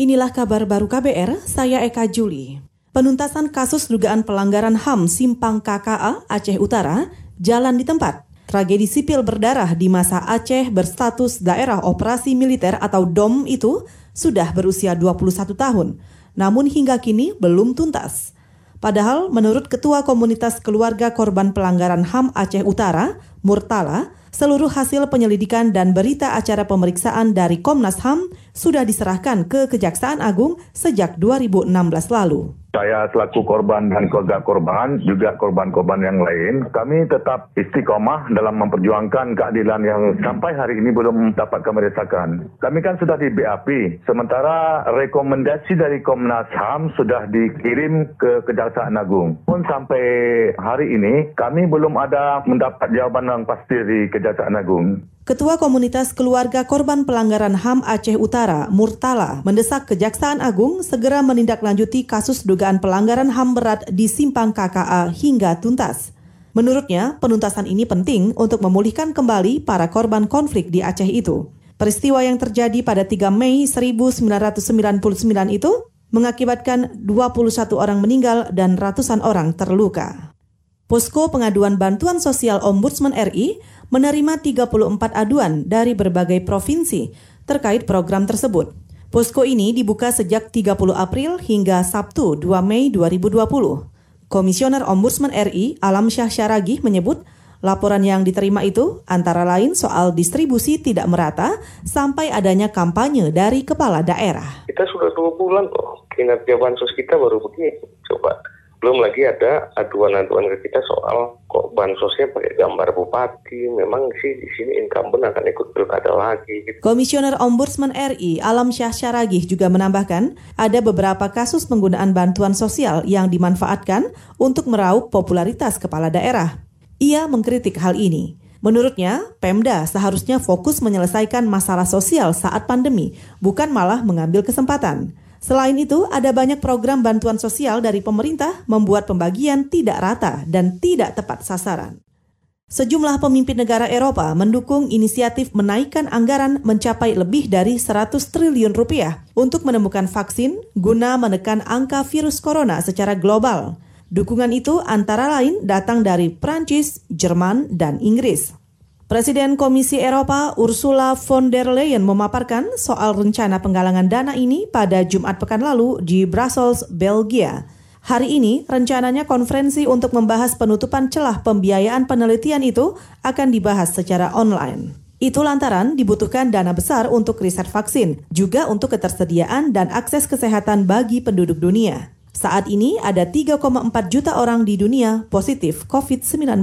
Inilah kabar baru KBR, saya Eka Juli. Penuntasan kasus dugaan pelanggaran HAM Simpang KKA Aceh Utara jalan di tempat. Tragedi sipil berdarah di masa Aceh berstatus daerah operasi militer atau DOM itu sudah berusia 21 tahun, namun hingga kini belum tuntas. Padahal menurut Ketua Komunitas Keluarga Korban Pelanggaran HAM Aceh Utara, Murtala, seluruh hasil penyelidikan dan berita acara pemeriksaan dari Komnas HAM sudah diserahkan ke Kejaksaan Agung sejak 2016 lalu. Saya selaku korban dan keluarga korban, juga korban-korban yang lain, kami tetap istiqomah dalam memperjuangkan keadilan yang sampai hari ini belum dapat kami rasakan. Kami kan sudah di BAP, sementara rekomendasi dari Komnas HAM sudah dikirim ke Kejaksaan Agung. Pun sampai hari ini, kami belum ada mendapat jawaban yang pasti dari Kejaksaan Agung. Ketua Komunitas Keluarga Korban Pelanggaran HAM Aceh Utara, Murtala, mendesak Kejaksaan Agung segera menindaklanjuti kasus dugaan pelanggaran HAM berat di Simpang KKA hingga tuntas. Menurutnya, penuntasan ini penting untuk memulihkan kembali para korban konflik di Aceh itu. Peristiwa yang terjadi pada 3 Mei 1999 itu mengakibatkan 21 orang meninggal dan ratusan orang terluka. Posko Pengaduan Bantuan Sosial Ombudsman RI menerima 34 aduan dari berbagai provinsi terkait program tersebut. Posko ini dibuka sejak 30 April hingga Sabtu 2 Mei 2020. Komisioner Ombudsman RI Alam Syah Syaragih menyebut Laporan yang diterima itu antara lain soal distribusi tidak merata sampai adanya kampanye dari kepala daerah. Kita sudah dua bulan kok, kinerja bansos kita baru begini. Coba belum lagi ada aduan-aduan ke kita soal kok bansosnya pakai gambar bupati. Memang sih di sini incumbent akan ikut pilkada lagi. Gitu. Komisioner Ombudsman RI Alam Syah Syaragih juga menambahkan ada beberapa kasus penggunaan bantuan sosial yang dimanfaatkan untuk meraup popularitas kepala daerah. Ia mengkritik hal ini. Menurutnya, Pemda seharusnya fokus menyelesaikan masalah sosial saat pandemi, bukan malah mengambil kesempatan. Selain itu, ada banyak program bantuan sosial dari pemerintah membuat pembagian tidak rata dan tidak tepat sasaran. Sejumlah pemimpin negara Eropa mendukung inisiatif menaikkan anggaran mencapai lebih dari 100 triliun rupiah untuk menemukan vaksin guna menekan angka virus corona secara global. Dukungan itu antara lain datang dari Prancis, Jerman, dan Inggris. Presiden Komisi Eropa Ursula von der Leyen memaparkan soal rencana penggalangan dana ini pada Jumat pekan lalu di Brussels, Belgia. Hari ini, rencananya konferensi untuk membahas penutupan celah pembiayaan penelitian itu akan dibahas secara online. Itu lantaran dibutuhkan dana besar untuk riset vaksin, juga untuk ketersediaan dan akses kesehatan bagi penduduk dunia. Saat ini ada 3,4 juta orang di dunia positif COVID-19.